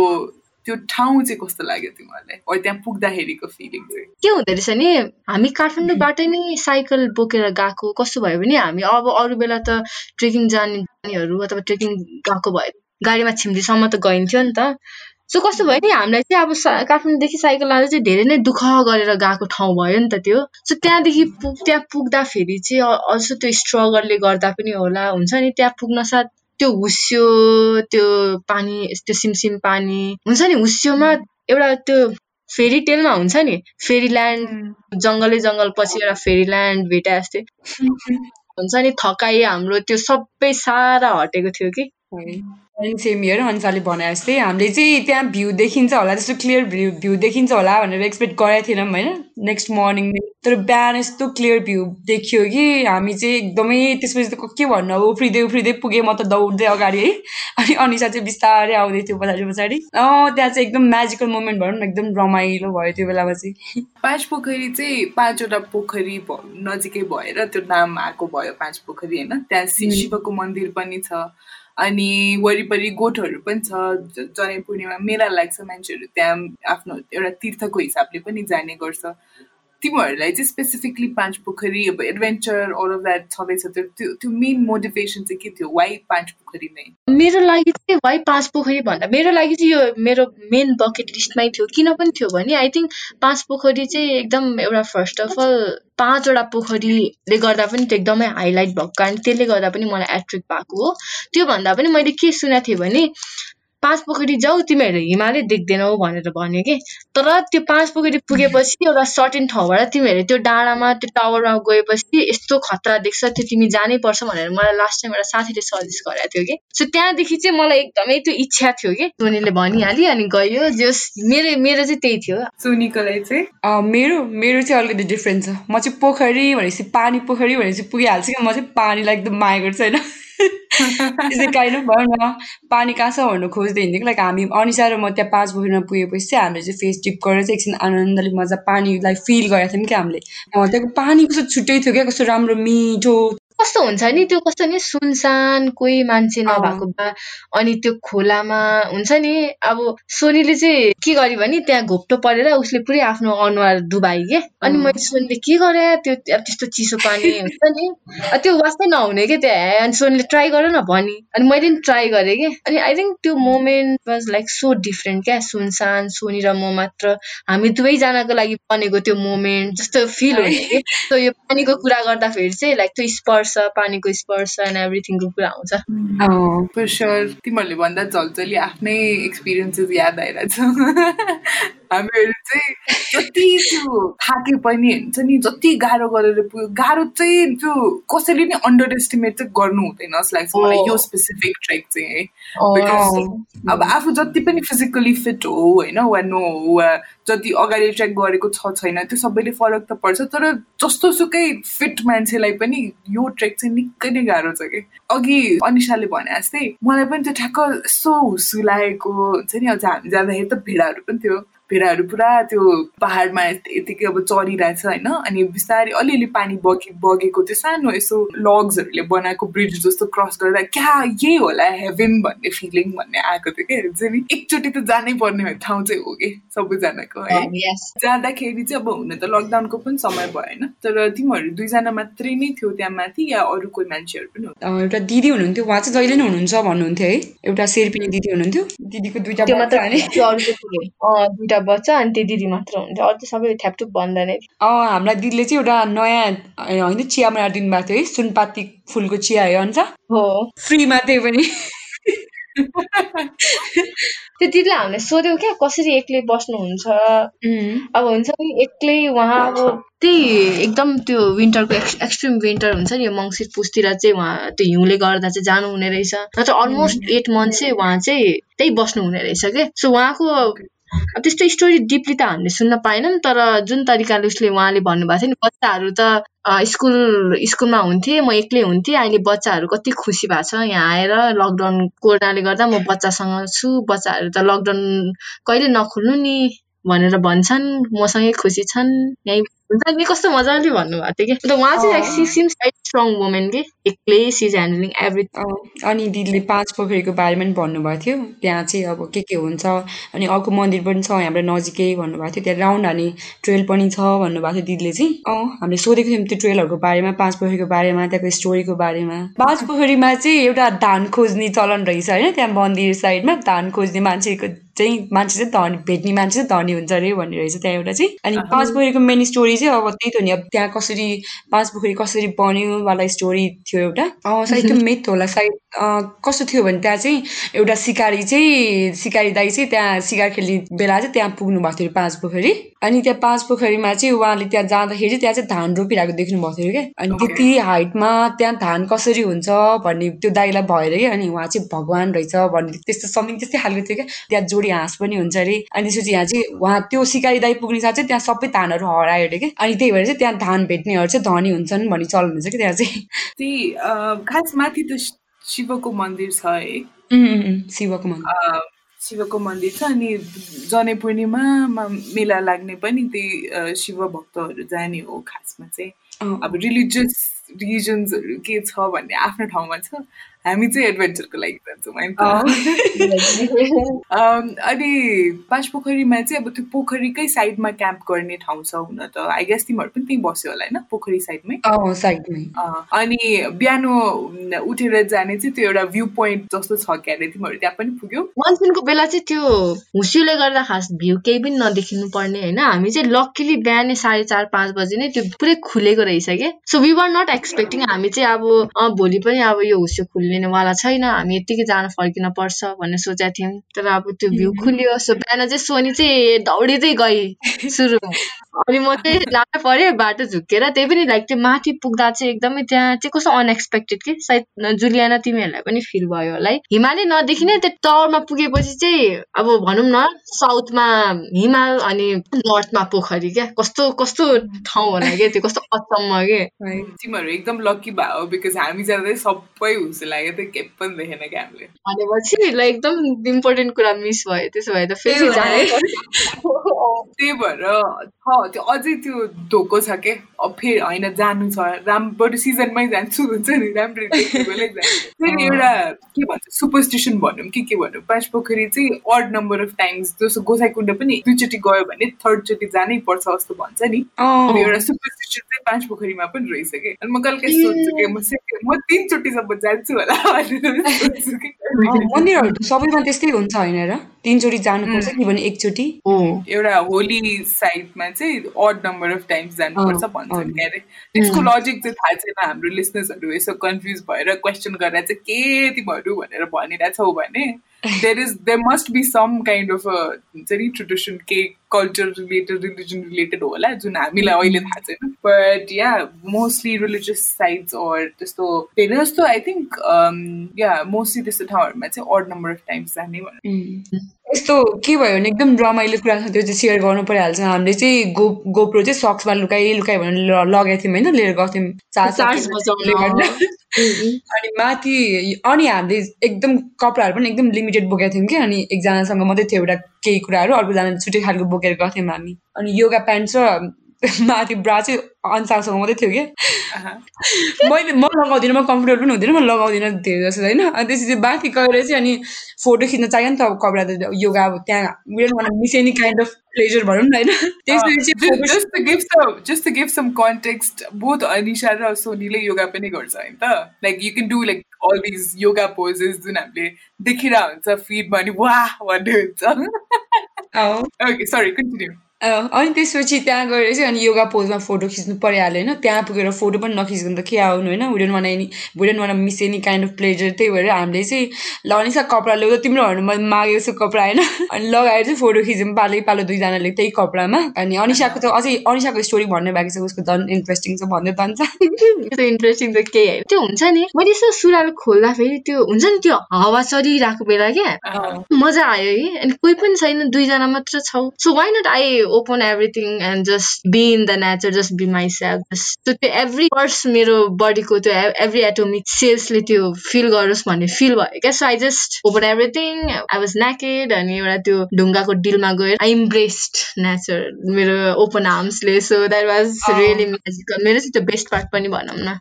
त्यो ठाउँ चाहिँ कस्तो लाग्यो तिमीहरूलाई त्यहाँ पुग्दाखेरिको फिलिङ चाहिँ? के हुँदो रहेछ नि? हामी काठमाडौँबाटै नै साइकल बोकेर गएको कस्तो भयो भने हामी अब अरू बेला त ट्रेकिङ जानेहरू अथवा ट्रेकिङ गएको भए गाडीमा छिम्डीसम्म त गइन्थ्यो नि त। सो कस्तो भयो नि? हामीलाई चाहिँ अब काठमाडौँदेखि साइकल लाँदा चाहिँ धेरै नै दुःख गरेर गएको ठाउँ भयो नि त त्यो। सो त्यहाँदेखि पुग त्यहाँ पुग्दाखेरि चाहिँ अझ त्यो स्ट्रगलले गर्दा पनि होला हुन्छ नि? त्यहाँ पुग्न साथ त्यो हुस्यो त्यो पानी त्यो सिमसिम पानी हुन्छ नि हुस्योमा एउटा त्यो फेरी टेलमा हुन्छ नि फेरी ल्यान्ड जङ्गलै जङ्गल पछि एउटा फेरी ल्यान्ड भेटा जस्तै। <laughs> हुन्छ नि थकाइ हाम्रो त्यो सबै सारा हटेको थियो कि। सेम इयर अनुसारले भने जस्तै हामीले चाहिँ त्यहाँ भ्यू देखिन्छ होला त्यस्तो क्लियर भ्यू भ्यू देखिन्छ होला भनेर एक्सपेक्ट गरेको थिएनौँ होइन। नेक्स्ट मर्निङ तर बिहान यस्तो क्लियर भ्यू देखियो कि हामी चाहिँ एकदमै त्यसपछि त के भन्नु अब उफ्रिँदै उफ्रिँदै पुगेँ म त दौड्दै अगाडि है। <laughs> अनि अनिसा चाहिँ बिस्तारै आउँदै थियो पछाडि पछाडि। अँ त्यहाँ चाहिँ एकदम म्याजिकल मोमेन्ट भनौँ न एकदम रमाइलो भयो त्यो बेलामा चाहिँ। <laughs> पाँच पोखरी चाहिँ पाँचवटा पोखरी नजिकै भएर त्यो नाम आएको भयो पाँच पोखरी होइन? त्यहाँ शिवको मन्दिर पनि छ। अनि वरिपरि गोठहरू पनि छ जनै पूर्णिमा मेला लाग्छ मान्छेहरू त्यहाँ आफ्नो एउटा तीर्थको हिसाबले पनि जाने गर्छ। तिमीहरूलाई चाहिँ स्पेसिफिकली पाँच पोखरी अब एडभेन्चर अल अफ द्याट छँदैछ त्यो त्यो मेन मोटिभेसन चाहिँ के थियो वाइ पाँच पोखरी नै मेरो लागि चाहिँ वाइ पाँच पोखरी भन्दा मेरो लागि चाहिँ यो मेरो मेन बकेट लिस्टमै थियो किन पनि थियो भने आई थिङ्क पाँच पोखरी चाहिँ एकदम एउटा फर्स्ट अफ अल पाँचवटा पोखरीले गर्दा पनि त्यो एकदमै हाइलाइट भएको कारण त्यसले गर्दा पनि मलाई एट्र्याक्ट भएको हो। त्योभन्दा पनि मैले के सुनेको थिएँ भने पाँच पोखरी जाऊ तिमीहरू हिमालय देख्दैनौ भनेर भन्यो कि। तर त्यो पाँच पोखरी पुगेपछि एउटा सर्टेन ठाउँबाट तिमीहरू त्यो डाँडामा त्यो टावरमा गएपछि यस्तो खतरा देख्छ त्यो तिमी जानै पर्छ भनेर मलाई लास्ट टाइम एउटा साथीले सजेस्ट गरेको थियो कि। सो त्यहाँदेखि चाहिँ मलाई एकदमै त्यो इच्छा थियो कि। सोनीले भनिहाल्यो अनि गयो जस मेरो मेरो चाहिँ त्यही थियो। सोनीको लागि चाहिँ मेरो मेरो चाहिँ अलिकति डिफ्रेन्ट छ। म चाहिँ पोखरी भनेपछि पानी पोखरी भनेपछि पुगिहाल्छु कि। म चाहिँ पानीलाई एकदम माया गर्छु होइन? त्यसै काइन्ड अफ भयो न पानी कहाँ छ भन्नु खोज्दै हिँड्थ्यो लाइक हामी अनिसा र म त्यहाँ पाँच बजीमा पुगेपछि चाहिँ हामीले चाहिँ फेस टिप गरेर चाहिँ एकछिन आनन्दले मजा पानीलाई फिल गरेको थियौँ क्या हामीले त्यहाँको पानी कस्तो छुट्टै थियो क्या कस्तो राम्रो मिठो कस्तो हुन्छ नि त्यो कस्तो नि सुनसान कोही मान्छे नभएको भए अनि त्यो खोलामा हुन्छ नि अब सोनीले चाहिँ के गर्यो भने त्यहाँ घोप्टो परेर उसले पुरै आफ्नो अनुहार डुबाइ के? अनि मैले सोनीले के गरे? त्यो त्यस्तो चिसो पानी <laughs> हुन्छ नि। त्यो वास्तै नहुने क्या त्यहाँ अनि सोनीले ट्राई गर न भनी। अनि मैले पनि ट्राई गरेँ कि। अनि आई थिङ्क त्यो moment was like so different क्या सुनसान सोनी र म मात्र। हामी दुवैजनाको लागि बनेको त्यो मोमेन्ट जस्तो फिल हुने कि। सो यो पानीको कुरा गर्दाखेरि चाहिँ लाइक त्यो स्पर्श पानीको स्पर्श एन्ड एभ्रिथिङको कुरा आउँछ। तिमीहरूले भन्दा झल्झली आफ्नै एक्सपिरियन्सेस याद आइरहेछ। <laughs> हामीहरू चाहिँ जति त्यो थाके पनि हुन्छ नि जति गाह्रो गरेर पुग्यो गाह्रो चाहिँ त्यो कसैले नै अन्डर एस्टिमेट चाहिँ गर्नु हुँदैन जस्तो लाग्छ मलाई यो स्पेसिफिक ट्रेक चाहिँ है। अब आफू जति पनि फिजिकली फिट हो होइन वा नो वा जति अगाडि ट्रेक गरेको छ छैन त्यो सबैले फरक त पर्छ तर जस्तो सुकै फिट मान्छेलाई पनि यो ट्रेक चाहिँ निकै नै गाह्रो छ कि। अघि अनिसाले भने जस्तै मलाई पनि त्यो ठ्याक्क यसो हुसु लागेको हुन्छ नि अझ हामी जाँदाखेरि त भेडाहरू पनि थियो। भेडाहरू पुरा त्यो पाहाडमा यतिकै अब चरिरहेछ होइन। अनि बिस्तारै अलिअलि पानी बगे बगेको त्यो सानो यसो लग्सहरूले बनाएको ब्रिज जस्तो क्रस गरेर क्या यही होला हेभेन भन्ने फिलिङ भन्ने आएको थियो क्या हुन्छ नि। एकचोटि त जानै पर्ने ठाउँ चाहिँ हो कि सबैजनाको है। जाँदाखेरि चाहिँ अब हुन त लकडाउनको पनि समय भयो होइन। तर तिमीहरू दुईजना मात्रै नै थियो त्यहाँ माथि या अरू कोही मान्छेहरू पनि एउटा दिदी हुनुहुन्थ्यो उहाँ चाहिँ जहिले नै हुनुहुन्छ भन्नुहुन्थ्यो है। एउटा शेर्पिनी दिदी हुनुहुन्थ्यो। दिदीको दुइटा दुइटा बच्चा अनि त्यो दिदी मात्र हुन्छ अरू त सबै थ्यापथुप भन्दा नै। अँ हामीलाई दिदीले चाहिँ एउटा नयाँ होइन चिया बनाएर दिनुभएको थियो है सुनपाती फुलको चिया है अन्त हो। फ्रीमा त्यही पनि। त्यो दिदीले हामीलाई सोध्यौ क्या कसरी एक्लै बस्नुहुन्छ? अब हुन्छ नि एक्लै उहाँ अब त्यही एकदम त्यो विन्टरको एक्स एक्सट्रिम विन्टर हुन्छ नि मङ्सिर पुसतिर चाहिँ उहाँ त्यो हिउँले गर्दा चाहिँ जानु हुने रहेछ। नत्र अलमोस्ट एट मन्थ चाहिँ उहाँ चाहिँ त्यही बस्नु हुने रहेछ क्या। सो उहाँको अब त्यस्तो स्टोरी डिपली त हामीले सुन्न पाएनौँ तर जुन तरिकाले उसले उहाँले भन्नुभएको थियो नि बच्चाहरू त स्कुल स्कुलमा हुन्थे म एक्लै हुन्थेँ अहिले बच्चाहरू कति खुसी भएको छ यहाँ आएर लकडाउन कोरोनाले गर्दा म बच्चासँग छु बच्चाहरू त लकडाउन कहिले नखुल्नु नि भनेर भन्छन् मसँगै खुसी छन् यहीँ हुन्छ नि कस्तो मजाले भन्नुभएको थियो कि? अन्त उहाँ चाहिँ like she seems like strong women कि एक्लै सिज ह्यान्डलिङ एभ्रिथिङ अनि दिदीले पाँच पोखरीको बारेमा पनि भन्नुभएको थियो। त्यहाँ चाहिँ अब के के हुन्छ? अनि अर्को मन्दिर पनि छ हाम्रो नजिकै भन्नुभएको थियो। त्यहाँ राउन्ड हाने ट्रेल पनि छ भन्नुभएको थियो दिदीले चाहिँ। अँ हामीले सोधेको थियौँ त्यो ट्रेलहरूको बारेमा पाँच पोखरीको बारेमा त्यहाँको स्टोरीको बारेमा। पाँच पोखरीमा चाहिँ एउटा धान खोज्ने चलन रहेछ होइन? त्यहाँ मन्दिर साइडमा धान खोज्ने मान्छेको चाहिँ मान्छे चाहिँ धनी भेट्ने मान्छे चाहिँ धनी हुन्छ अरे भन्ने रहेछ त्यहाँ एउटा चाहिँ। अनि पाँच पोखरीको मेन स्टोरी चाहिँ अब त्यही त नि अब त्यहाँ कसरी पाँच पोखरी कसरी बन्यो वाला स्टोरी थियो एउटा। सायद त्यो <laughs> मिथ होला सायद कस्तो थियो भने त्यहाँ चाहिँ एउटा सिकारी चाहिँ सिकारी दाई चाहिँ त्यहाँ सिकार खेल्ने बेला चाहिँ त्यहाँ पुग्नु भएको थियो पाँच पोखरी अनि त्यहाँ पाँच पोखरीमा चाहिँ उहाँले त्यहाँ जाँदाखेरि चाहिँ त्यहाँ चाहिँ धान रोपिरहेको देख्नु भएको थियो क्या अनि त्यति हाइटमा त्यहाँ धान कसरी हुन्छ भन्ने त्यो दाईलाई भएर क्या अनि उहाँ चाहिँ भगवान् रहेछ भन्ने त्यस्तो समथिङ त्यस्तै खालको थियो क्या त्यहाँ जोडी हाँस पनि हुन्छ अरे। अनि त्यसपछि यहाँ चाहिँ उहाँ त्यो सिकारी दाई पुग्ने साथ चाहिँ त्यहाँ सबै धानहरू हरायो अरे क्या अनि त्यही भएर चाहिँ त्यहाँ धान भेट्नेहरू चाहिँ धनी हुन्छन् भन्ने चलन हुन्छ कि त्यहाँ चाहिँ? त्यही खास माथि त शिवको मन्दिर छ है? शिवको मन्दिर। शिवको मन्दिर छ अनि जनै पूर्णिमामा मेला लाग्ने पनि त्यही शिव भक्तहरू जाने हो खासमा चाहिँ। अब रिलिजियस रिजन्सहरू के छ भन्ने आफ्नो ठाउँमा छ। हामी चाहिँ एडभेन्चरको लागि जान्छौँ <laughs> अनि पाँच पोखरीमा चाहिँ अब त्यो पोखरीकै साइडमा क्याम्प गर्ने ठाउँ छ हुन त। आई गेस तिमीहरू पनि त्यहीँ बस्यो होला होइन? पोखरी साइडमै? साइडमै। अनि बिहान उठेर जाने चाहिँ त्यो एउटा भ्यू पोइन्ट जस्तो छ क्या अरे? तिमीहरू त्यहाँ पनि पुग्यो? मनसुनको बेला चाहिँ त्यो हुसियोले गर्दा खास भ्यू केही पनि नदेखिनु पर्ने होइन? हामी चाहिँ लक्कीली बिहानै साढे चार पाँच बजी नै त्यो पुरै खुलेको रहेछ कि? So we were not expecting हामी चाहिँ अब भोलि पनि अब यो हुसियो खुल्ने लिनेवाला छैन हामी यत्तिकै जान फर्किन पर्छ भन्ने सोचेका थियौँ। तर अब त्यो भ्यू खुल्यो सो बिहान चाहिँ सोनी चाहिँ दौडिँदै गई सुरु। अनि म चाहिँ लान पऱ्यो बाटो झुकेर त्यही पनि लाइक त्यो माथि पुग्दा चाहिँ एकदमै त्यहाँ चाहिँ कस्तो अनएक्सपेक्टेड कि? सायद जुलियाना तिमीहरूलाई पनि फिल भयो होला है। हिमालय नदेखिने त्यो टावरमा पुगेपछि चाहिँ अब भनौँ न साउथमा हिमाल अनि नर्थमा पोखरी क्या? कस्तो कस्तो ठाउँ होला क्या त्यो? कस्तो अचम्म के? <laughs> तिमीहरू एकदम लकी भयो बिकज हामी जाँदा सबै हुन्छ लाग्यो त्यो केही पनि देखेन क्या हामीले भनेपछि ल एकदम इम्पोर्टेन्ट कुरा मिस भयो त्यसो भए त फेरि त्यही भएर त्यो अझै त्यो धोको छ के? फेरि होइन जानु छ। राम बरु सिजनमै जान्छु <laughs> हुन्छ नि राम्रो फेरि एउटा के भन्छ सुपरस्टिसन भनौँ कि के भनौँ पाँच पोखरी चाहिँ अड नम्बर अफ टाइम्स जस्तो गोसाइकुण्ड पनि दुईचोटि गयो भने थर्डचोटि जानै पर्छ जस्तो भन्छ नि। एउटा सुपरस्टिसन चाहिँ पाँच पोखरीमा पनि रहेछ कि? अनि म कहिले काहीँ सोध्छु कि म म तिनचोटिसम्म जान्छु होला मन्दिरहरू सबैमा त्यस्तै हुन्छ होइन र? तिनचोटि जानुपर्छ कि भने एकचोटि। एउटा होली साइडमा चाहिँ अड नम्बर अफ टाइम्स जानुपर्छ भन्छन् क्या अरे त्यसको लजिक चाहिँ थाहा छैन हाम्रो लिसनर्सहरू यसो कन्फ्युज भएर क्वेसन गरेर चाहिँ के तिमीहरू भनेर भनिरहेछौ भने। There is there must be some kind of हुन्छ नि ट्रेडिसन के कल्चर रिलेटेड रिलिजन रिलेटेड होला जुन हामीलाई अहिले थाहा छैन। But yeah mostly religious sites or त्यस्तो धेरै जस्तो आई थिङ्क या मोस्टली त्यस्तो ठाउँहरूमा चाहिँ अड नम्बर अफ टाइम्स जाने यस्तो के भयो भने एकदम रमाइलो कुरा छ त्यो चाहिँ सेयर गर्नु परिहाल्छ। हामीले चाहिँ गो गोप्रो चाहिँ सक्समा लुकाइ लुकाइ भनेर लगाएको थियौँ होइन लिएर गएको थियौँ। अनि माथि अनि हामीले एकदम कपडाहरू पनि एकदम लिमिटेड बोकेको थियौँ कि अनि एकजनासँग मात्रै थियो एउटा केही कुराहरू अर्कोजना छुट्टै खालको बोकेर गएको थियौँ हामी। अनि योगा प्यान्ट र <laughs> माथि ब्रा चाहिँ अनुसारसँग मात्रै थियो कि? मैले म लगाउँदिनँ म कम्फर्टेबल पनि हुँदैन म लगाउँदिनँ धेरै जस्तो होइन। अनि त्यसपछि माथि गएर चाहिँ अनि फोटो खिच्न चाहियो नि त अब कपडा त योगा अब त्यहाँ miss any kind of pleasure भनौँ न होइन। Just give some context both Anisa र सोनीले योगा पनि गर्छ होइन त। Like you can do like all these yoga poses जुन हामीले देखिरहेको हुन्छ फिडमा अनि वाह भन्ने हुन्छ। ओके सरी कन्टिन्यू अनि त्यसपछि त्यहाँ गएर चाहिँ अनि योगा पोजमा फोटो खिच्नु परिहाल्यो होइन। त्यहाँ पुगेर फोटो पनि नखिच्नु त के आउनु होइन? Wouldn't want any wouldn't want miss any kind of pleasure त्यही भएर हामीले चाहिँ ल अनिसा कपडा ल्याउँदा तिम्रोहरू मैले मागेको छु कपडा होइन। <laughs> अनि लगाएर चाहिँ फोटो खिच्यौँ पालो पालो दुईजनाले त्यही कपडामा। अनि अनिसाको त अझै अनिसाको स्टोरी भन्ने बाँकी छ उसको झन् इन्ट्रेस्टिङ छ भन्दै जान्छ इन्ट्रेस्टिङ त केही होइन त्यो हुन्छ नि मैले यसो सुरुवाल खोल्दाखेरि त्यो हुन्छ नि त्यो हावा चलिरहेको बेला क्या। मजा आयो है। अनि कोही पनि छैन दुईजना मात्र छौ। So why not I open everything and just be in the nature just be myself just त्यो एभ्री पर्स मेरो बडीको त्यो एभ्री एटोमिक सेल्सले त्यो फिल गरोस् भन्ने फिल भयो. क्या so I just open everything I was naked अनि एउटा त्यो ढुङ्गाको डिलमा गएर आई इम्ब्रेस्ड नेचर मेरो open आर्म्सले so that was really magical मेरो चाहिँ त्यो बेस्ट पार्ट पनि भनौँ न.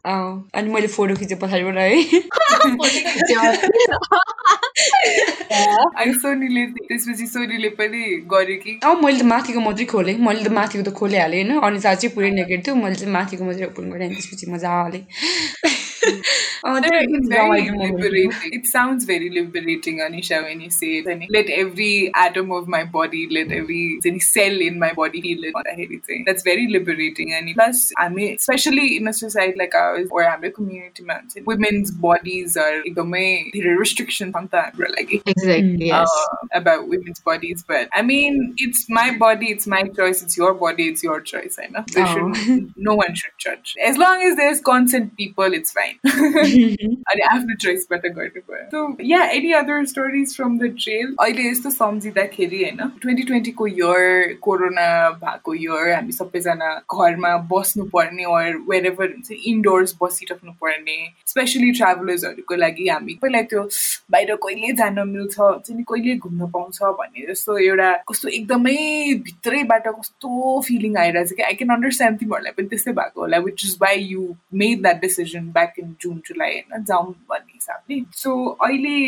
अनि मैले फोटो खिचेँ पछाडिबाट है। <laughs> अनि सोनीले त्यसपछि सोनीले पनि गर्यो कि। अँ मैले त माथिको मात्रै खोलेँ। मैले त माथिको त खोलिहालेँ होइन। अनि साँच्चै पुरै नेकेड थियो। मैले चाहिँ माथिको मात्रै ओपन गरेँ। अनि त्यसपछि मजाले <laughs> it sounds very liberating, Anisha, when you say it. Let every atom of my body, let every cell in my body feel it. That's very liberating. And plus, I mean, especially in a society like ours, or I'm a community man, women's bodies are there are restrictions on that, like exactly yes. uh, about women's bodies. But I mean, it's my body, it's my choice, it's your body, it's your choice. I know. Oh. should, no one should judge. As long as there's consent, people, it's fine. <laughs> अनि आफ्नो चोइसबाट गर्ने भयो। So yeah any other stories from the trail अहिले यस्तो सम्झिँदाखेरि होइन twenty ट्वेन्टीको इयर कोरोना भएको इयर हामी सबैजना घरमा बस्नु पर्ने अर वेयर एभर हुन्छ इन्डोर्स बसिराख्नु पर्ने स्पेसली ट्राभलर्सहरूको लागि हामी पहिला त्यो बाहिर कहिले जान मिल्छ हुन्छ नि कहिले घुम्न पाउँछ भन्ने जस्तो एउटा कस्तो एकदमै भित्रैबाट कस्तो फिलिङ आइरहेको छ कि आई क्यान अन्डरस्ट्यान्ड तिमीहरूलाई पनि त्यस्तै भएको होला which is why you made that decision back in June July होइन जाउँ भन्ने हिसाबले सो अहिले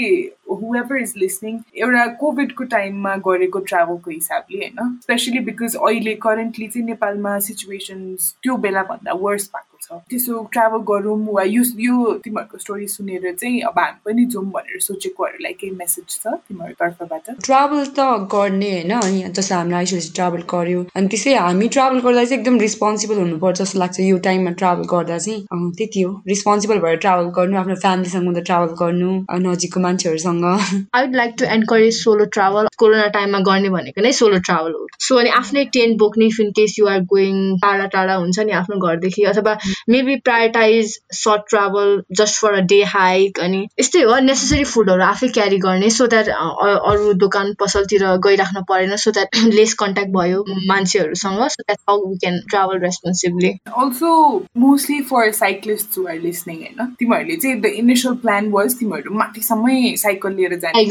हुएभर इज लिसनिङ एउटा कोभिडको टाइममा गरेको ट्राभलको हिसाबले होइन स्पेसली बिकज अहिले करेन्टली चाहिँ नेपालमा सिचुएसन्स त्यो बेलाभन्दा वर्स भएको छ। त्यसो ट्राभल गरौँ वा यो यो तिमीहरूको स्टोरी सुनेर चाहिँ अब हामी पनि जाउँ भनेर सोचेकोहरूलाई केही मेसेज छ तिमीहरू तर्फबाट ट्राभल त गर्ने होइन अनि जस्तो हामीलाई आइसोलेसन ट्राभल गर्यो। अनि त्यसै हामी ट्राभल गर्दा चाहिँ एकदम रिस्पोन्सिबल हुनुपर्छ जस्तो लाग्छ यो टाइममा ट्राभल गर्दा चाहिँ। त्यति हो। रिस्पोन्सिबल भएर ट्राभल गर्नु आफ्नो फ्यामिलीसँग त ट्राभल गर्नु नजिकको मान्छेहरूसँग। I would like to encourage solo travel corona टाइममा गर्ने भनेको नै सोलो ट्राभल हो। सो अनि आफ्नै टेन्ट बोक्ने if in case you are going टाढा टाढा हुन्छ नि आफ्नो घरदेखि अथवा maybe prioritize short travel just for a day hike अनि यस्तै हो नेसेसरी फुडहरू आफै क्यारी गर्ने सो द्याट अरू दोकान पसलतिर गइराख्नु परेन सो द्याट लेस कन्ट्याक्ट भयो मान्छेहरूसँग so that how we can travel responsibly also mostly for cyclist are listening होइन तिमीहरूले चाहिँ द इनिसियल प्लान वाज तिमीहरू माथिसम्मै साइकल लिएर जाने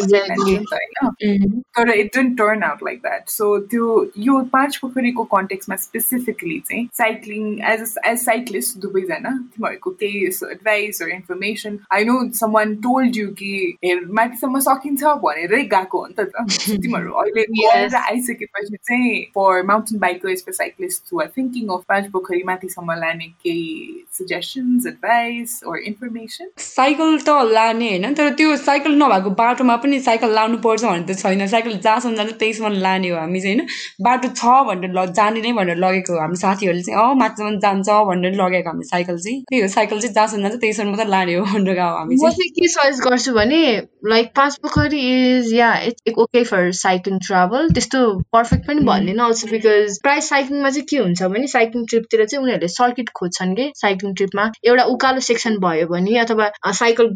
तर it don't turn out like that so त्यो यो पाँच पोखरीको कन्टेक्समा स्पेसिफिकली चाहिँ साइक्लिङ एज एज साइक्लिस्ट दुवैजना तिमीहरूको केही advice information I know someone told you कि माथिसम्म सकिन्छ भनेरै गएको हो नि त तिमीहरू अहिले आइसकेपछि चाहिँ for mountain bikers for cyclist are thinking of Panch Pokhari माथिसम्म लाने केही suggestions advice or information cycle त लाने होइन तर त्यो साइकल नभएको बाटोमा पनि साइकल लानु पर्छ भने त छैन साइकल जहाँसम्म जान्छ त्यहीसम्म लाने हो हामी चाहिँ होइन बाटो छ भनेर ल जाने नै भनेर लगेको हो हामी साथीहरूले चाहिँ अँ माथिसम्म जान्छ भनेर लगेको हामी साइकल चाहिँ। त्यही हो साइकल चाहिँ जहाँसम्म जान्छ त्यहीसम्म मात्रै लाने हो भनेर गएको हामी म चाहिँ। के सजेस्ट गर्छु भने like Panch Pokhari is yeah it's okay for cycling travel त्यस्तो पर्फेक्ट पनि भन्दैन अल्सो बिकज प्रायः साइक्लिङमा चाहिँ के हुन्छ भने साइक्लिङ ट्रिपतिर चाहिँ उनीहरूले सर्किट खोज्छन् कि साइक्लिङ ट्रिपमा एउटा उकालो सेक्सन भयो भने अथवा साइकल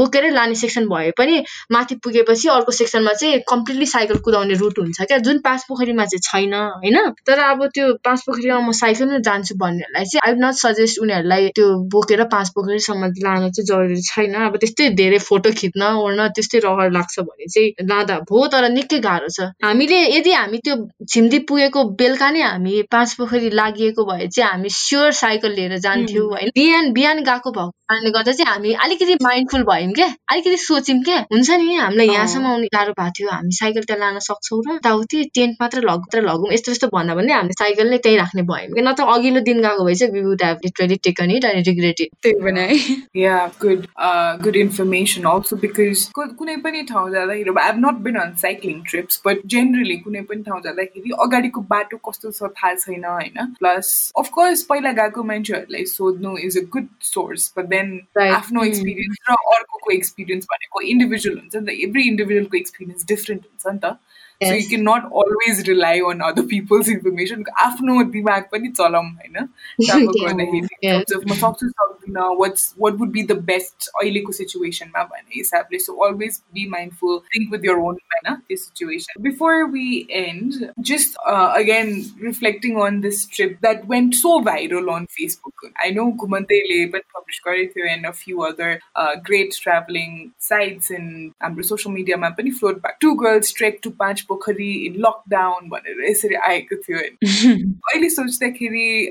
बोकेरै लाने सेक्सन भए पनि माथि पुगेपछि अर्को सेक्सनमा चाहिँ कम्प्लिटली साइकल कुदाउने रुट हुन्छ क्या जुन पाँच पोखरीमा चाहिँ छैन होइन? तर अब त्यो पाँच पोखरीमा म साइकलमै जान्छु भन्नेहरूलाई चाहिँ आई नट सजेस्ट एटलिस्ट उनीहरूलाई त्यो बोकेर पाँच पोखरीसम्म लान चाहिँ जरुरी छैन। अब त्यस्तै धेरै फोटो खिच्न ओर्न त्यस्तै रहर लाग्छ भने चाहिँ लाँदा भो तर निकै गाह्रो छ। हामीले यदि हामी त्यो छिम्दी पुगेको बेलुका नै हामी पाँच पोखरी लागिएको भए चाहिँ हामी स्योर साइकल लिएर जान्थ्यौँ थियो होइन? बिहान बिहान गएको भएको कारणले गर्दा चाहिँ हामी अलिकति माइन्डफुल भयौँ क्या। अलिकति सोच्यौँ क्या। हुन्छ नि हामीलाई यहाँसम्म आउने गाह्रो भएको थियो। हामी साइकल त्यहाँ लान सक्छौँ र यताउति टेन्ट मात्र लगेर लगौँ। यस्तो यस्तो भन्दा भन्दै हामीले साइकल नै त्यहीँ राख्ने भयौँ कि नत्र अघिल्लो दिन गएको भए चाहिँ we would have literally taken it अनि रिग्रेट इट त्यही पनि है Yeah, good, uh, good information also because कु- कुनै पनि ठाउँ जाँदाखेरि I have not been on cycling trips but generally कुनै पनि ठाउँ जाँदाखेरि अगाडिको बाटो कस्तो छ थाहा छैन होइन प्लस अफकोर्स पहिला गएको मान्छेहरूलाई सोध्नु is a good source but then Right. आफ्नो एक्सपिरियन्स र अर्कोको एक्सपिरियन्स भनेको इन्डिभिजुअल हुन्छ नि त एभ्री इन्डिभिजुअलको एक्सपिरियन्स डिफ्रेन्ट हुन्छ नि त Yes. Can not always rely on other people's information आफ्नो दिमाग पनि चलाउँ होइन Yeah. गर्दाखेरि म सक्छु now what's what would be the best oil eco situation established. So always be mindful, think with your own manner this situation. Before we end, just uh, again reflecting on this trip that went so viral on Facebook. I know Gumante Leban published and a few other uh, great traveling sites in um, social media map and float back. Two girls trek to Panch Pokhari in lockdown. <laughs>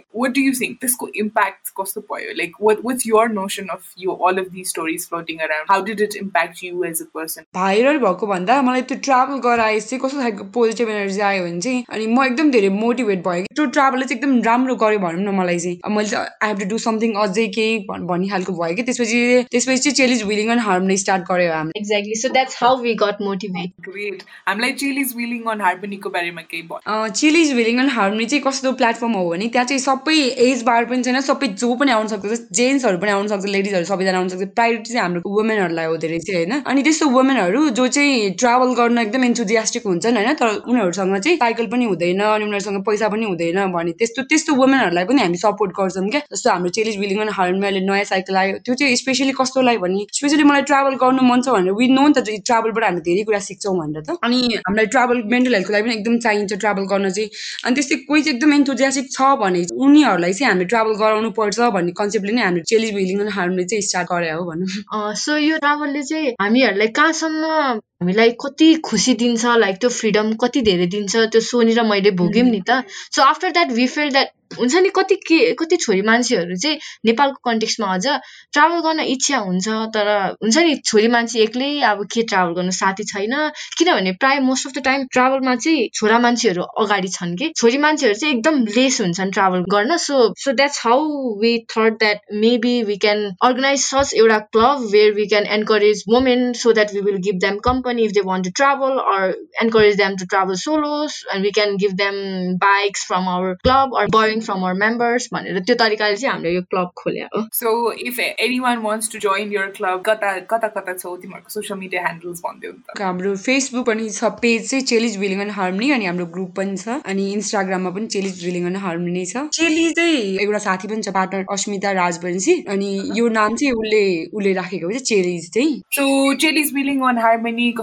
<laughs> What do you think? This impact cost the like what what's your notion of you all of these stories floating around how did it impact you as a person? Viral भएको भन्दा मलाई त्यो travel गराएपछि चाहिँ कस्तो खालको positive energy आयो भने चाहिँ अनि म एकदम धेरै मोटिभेट भयो कि त्यो ट्राभलले चाहिँ एकदम राम्रो गर्यो भनौँ न मलाई चाहिँ। मैले I have to do something अझै केही भन्- भन्ने खालको भयो कि त्यसपछि त्यसपछि चाहिँ Chelij wheeling and harmony start गर्यो हामीले exactly so that's how we got motivate great. हामीलाई चिलिज विलिङ अन हार्मनीको बारेमा केही भन्नु चिलिज विलिङ एन्ड हार्मनी चाहिँ कस्तो प्लेटफर्म हो भने त्यहाँ चाहिँ सबै एज बार पनि छैन सबै जो पनि आउन सक्छ जेन्ट्सहरू पनि आउन सक्छ लेडिजहरू सबैजना आउन सक्छ। प्रायोरिटी चाहिँ हाम्रो वुमेनहरूलाई हुँदो रहेछ होइन? अनि त्यस्तो वुमेनहरू जो चाहिँ ट्राभल गर्न एकदम इन्थुजियास्टिक हुन्छन् होइन? तर उनीहरूसँग चाहिँ साइकल पनि हुँदैन अनि उनीहरूसँग पैसा पनि हुँदैन भने त्यस्तो त्यस्तो वुमेनहरूलाई पनि हामी सपोर्ट गर्छौँ क्या। जस्तो हाम्रो चेलिज एन्ड हार्मनी अहिले नयाँ साइकल आयो। त्यो चाहिँ स्पेसली कस्तोलाई भने स्पेसली मलाई ट्राभल गर्नु मन छ भनेर विन नो नि त ट्राभलबाट हामीले धेरै कुरा सिक्छौँ भनेर त। अनि हामीलाई ट्राभल मेन्टल हेल्थको लागि पनि एकदम चाहिन्छ ट्राभल गर्न चाहिँ। अनि त्यस्तै कोही चाहिँ एकदम एन्थोजियासिक छ भने चाहिँ उनीहरूलाई चाहिँ हामीले ट्राभल गराउनु पर्छ भन्ने कन्सेप्टले नै हामीले चेलिज विलिङ एन्ड हार्मनी चाहिँ स्टार्ट गरे हो भनौँ। सो यो ट्राभलले चाहिँ हामीहरूलाई कहाँसम्म हामीलाई कति खुसी दिन्छ लाइक त्यो फ्रिडम कति धेरै दिन्छ त्यो सोनी र मैले भोग्यौँ नि त। So after that we feel that हुन्छ नि कति के कति छोरी मान्छेहरू चाहिँ नेपालको कन्टेक्स्टमा अझ ट्राभल गर्न इच्छा हुन्छ तर हुन्छ नि छोरी मान्छे एक्लै अब के ट्राभल गर्नु साथी छैन। किनभने प्रायः मोस्ट अफ द टाइम ट्राभलमा चाहिँ छोरा मान्छेहरू अगाडि छन् कि। छोरी मान्छेहरू चाहिँ एकदम लेस हुन्छन् ट्राभल गर्न। So so that's how we thought that maybe we can organize such एउटा club where we can encourage women so that we will give them company if they want to travel or encourage them to travel solos and we can give them bikes from our club or borrowing from our members भनेर त्यो तरिकाले चाहिँ हामीले यो club खोल्या हो। So if anyone wants to join your club कता कता कता छौ तिमीहरूको social media handles भनिदेऊ न त हाम्रो फेसबुक पनि छ पेज चाहिँ चेलिज विलिङ एन्ड हार्मनी अनि हाम्रो ग्रुप पनि छ अनि इन्स्टाग्राममा पनि चेलिज विलिङ एन्ड हार्मनी नै छ। चेली चाहिँ एउटा साथी पनि छ पार्टनर अस्मिता राजवंशी अनि यो नाम चाहिँ उसले उसले राखेको चाहिँ चेलिज चाहिँ। So, Chili's Wheeling on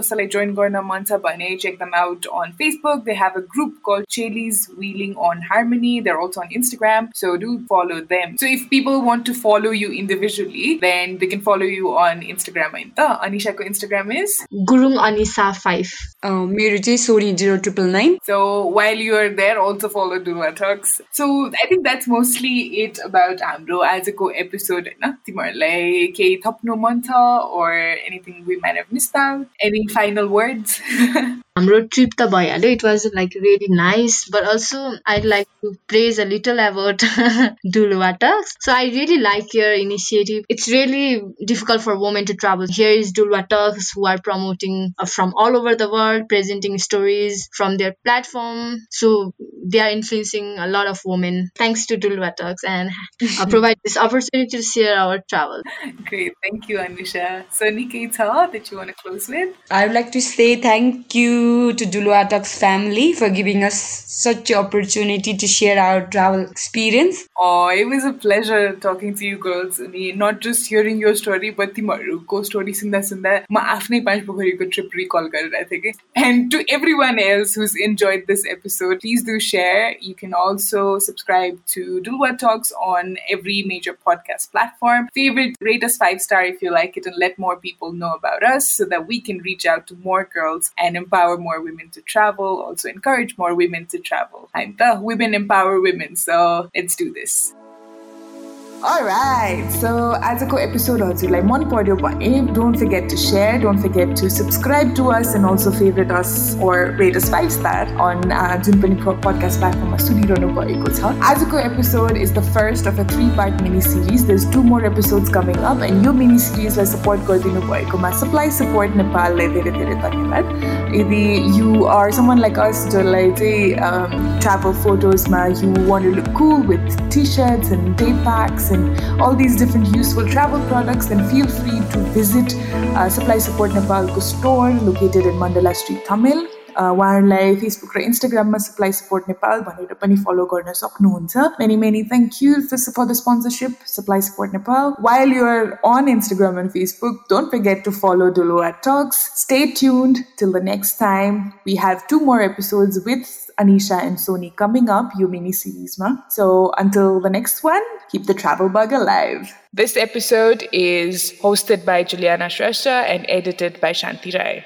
Harmony, कसैलाई join गर्न मन छ भने check them out on Facebook. They have a group called Chili's Wheeling on Harmony. They're also on Instagram, so do follow them. So, if people want to follow you individually, then they can follow you on Instagram. होइन त? Anishaको Instagram is. Gurung Anisha five अँ, मेरो चाहिँ Sony zero triple nine So while you are there, also follow Dulwa Talks. So I think that's mostly it about हाम्रो आजको episode होइन तिमीहरूलाई केही थप्नु मन छ or anything we might have missed out? any final words? <laughs> हाम्रो trip त भइहाल्यो it was like really nice but also I like to praise a little about Dulwata so I really like your initiative it's really difficult for women to travel here is डुलवाटक्स who are promoting from all over the world presenting stories from their platform so they are influencing a lot of women thanks to Dulwatux and uh, provide this opportunity to share our travel. Great, thank you, Anisha. So Nikita, that you want to close with? I would like to say thank you to Duluatok's family for giving us such an opportunity to share our travel experience. Oh, it was a pleasure talking to you girls. अनि not just hearing your story, but तिमीहरूको story सुन्दा सुन्दा म आफ्नै पाँच पोखरीको trip recall गरिरहेको थिएँ कि And to everyone else who's enjoyed this episode, please do share. You can also subscribe to Dulwa Talks on every major podcast platform. Favorite, rate us five star if you like it, and let more people know about us so that we can reach out to more girls and empower more women to travel. Also encourage more women to travel. I'm the uh, women empower women, so let's do this. Alright, so आजको एपिसोड हजुरलाई मन पर्यो भने don't forget to share don't forget to subscribe to us and also favourite us or rate us five star on जुन पनि podcast प्लेटफर्ममा सुनिरहनु भएको छ आजको episode is the first of a three part mini series this two more episodes coming up and यो mini सिरिजलाई support गरिदिनु भएकोमा सप्लाई सपोर्ट नेपाललाई धेरै धेरै धन्यवाद यदि you are someone like us जसलाई चाहिँ travel फोटोजमा you want look cool with T shirts and day packs and all these different useful travel products, then feel free to visit uh, Supply Support Nepal's store located in Mandala Street, Tamil. उहाँहरूलाई Facebook र इन्स्टाग्राममा supply support Nepal भनेर पनि follow गर्न सक्नुहुन्छ many many thank you for the sponsorship supply support Nepal while you're on Instagram and Facebook don't forget to follow Dulo at talks stay tuned till the next time we have two more episodes with Anisha and Sony coming up, you mini series. So until the next one, keep the travel bug alive. This episode is hosted by Juliana Shrestha and edited by Shanti Rai.